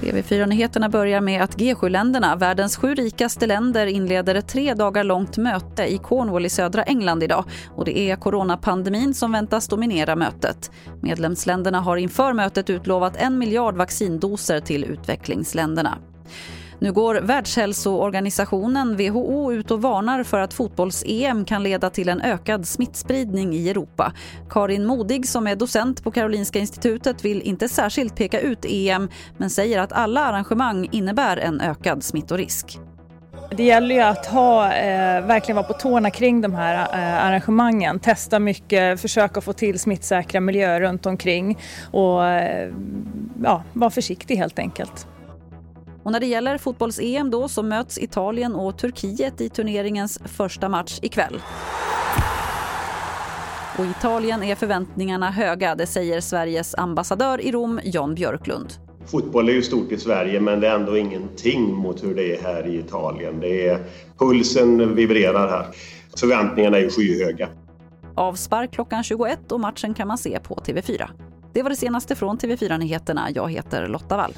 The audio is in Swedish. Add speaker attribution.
Speaker 1: TV4-nyheterna börjar med att G7-länderna, världens sju rikaste länder, inleder ett tre dagar långt möte i Cornwall i södra England idag. Och det är coronapandemin som väntas dominera mötet. Medlemsländerna har inför mötet utlovat en miljard vaccindoser till utvecklingsländerna. Nu går Världshälsoorganisationen WHO ut och varnar för att fotbolls-EM kan leda till en ökad smittspridning i Europa. Karin Modig som är docent på Karolinska institutet vill inte särskilt peka ut EM men säger att alla arrangemang innebär en ökad smittorisk.
Speaker 2: Det gäller ju att ha, eh, verkligen vara på tårna kring de här eh, arrangemangen. Testa mycket, försöka få till smittsäkra miljöer runt omkring och eh, ja, vara försiktig helt enkelt.
Speaker 1: Och när det gäller fotbolls-EM då så möts Italien och Turkiet i turneringens första match ikväll. Och Italien är förväntningarna höga, det säger Sveriges ambassadör i Rom, Jan Björklund.
Speaker 3: Fotboll är ju stort i Sverige men det är ändå ingenting mot hur det är här i Italien. Det är, pulsen vibrerar här. Förväntningarna är skyhöga.
Speaker 1: Avspark klockan 21 och matchen kan man se på TV4. Det var det senaste från TV4 Nyheterna. Jag heter Lotta Wall.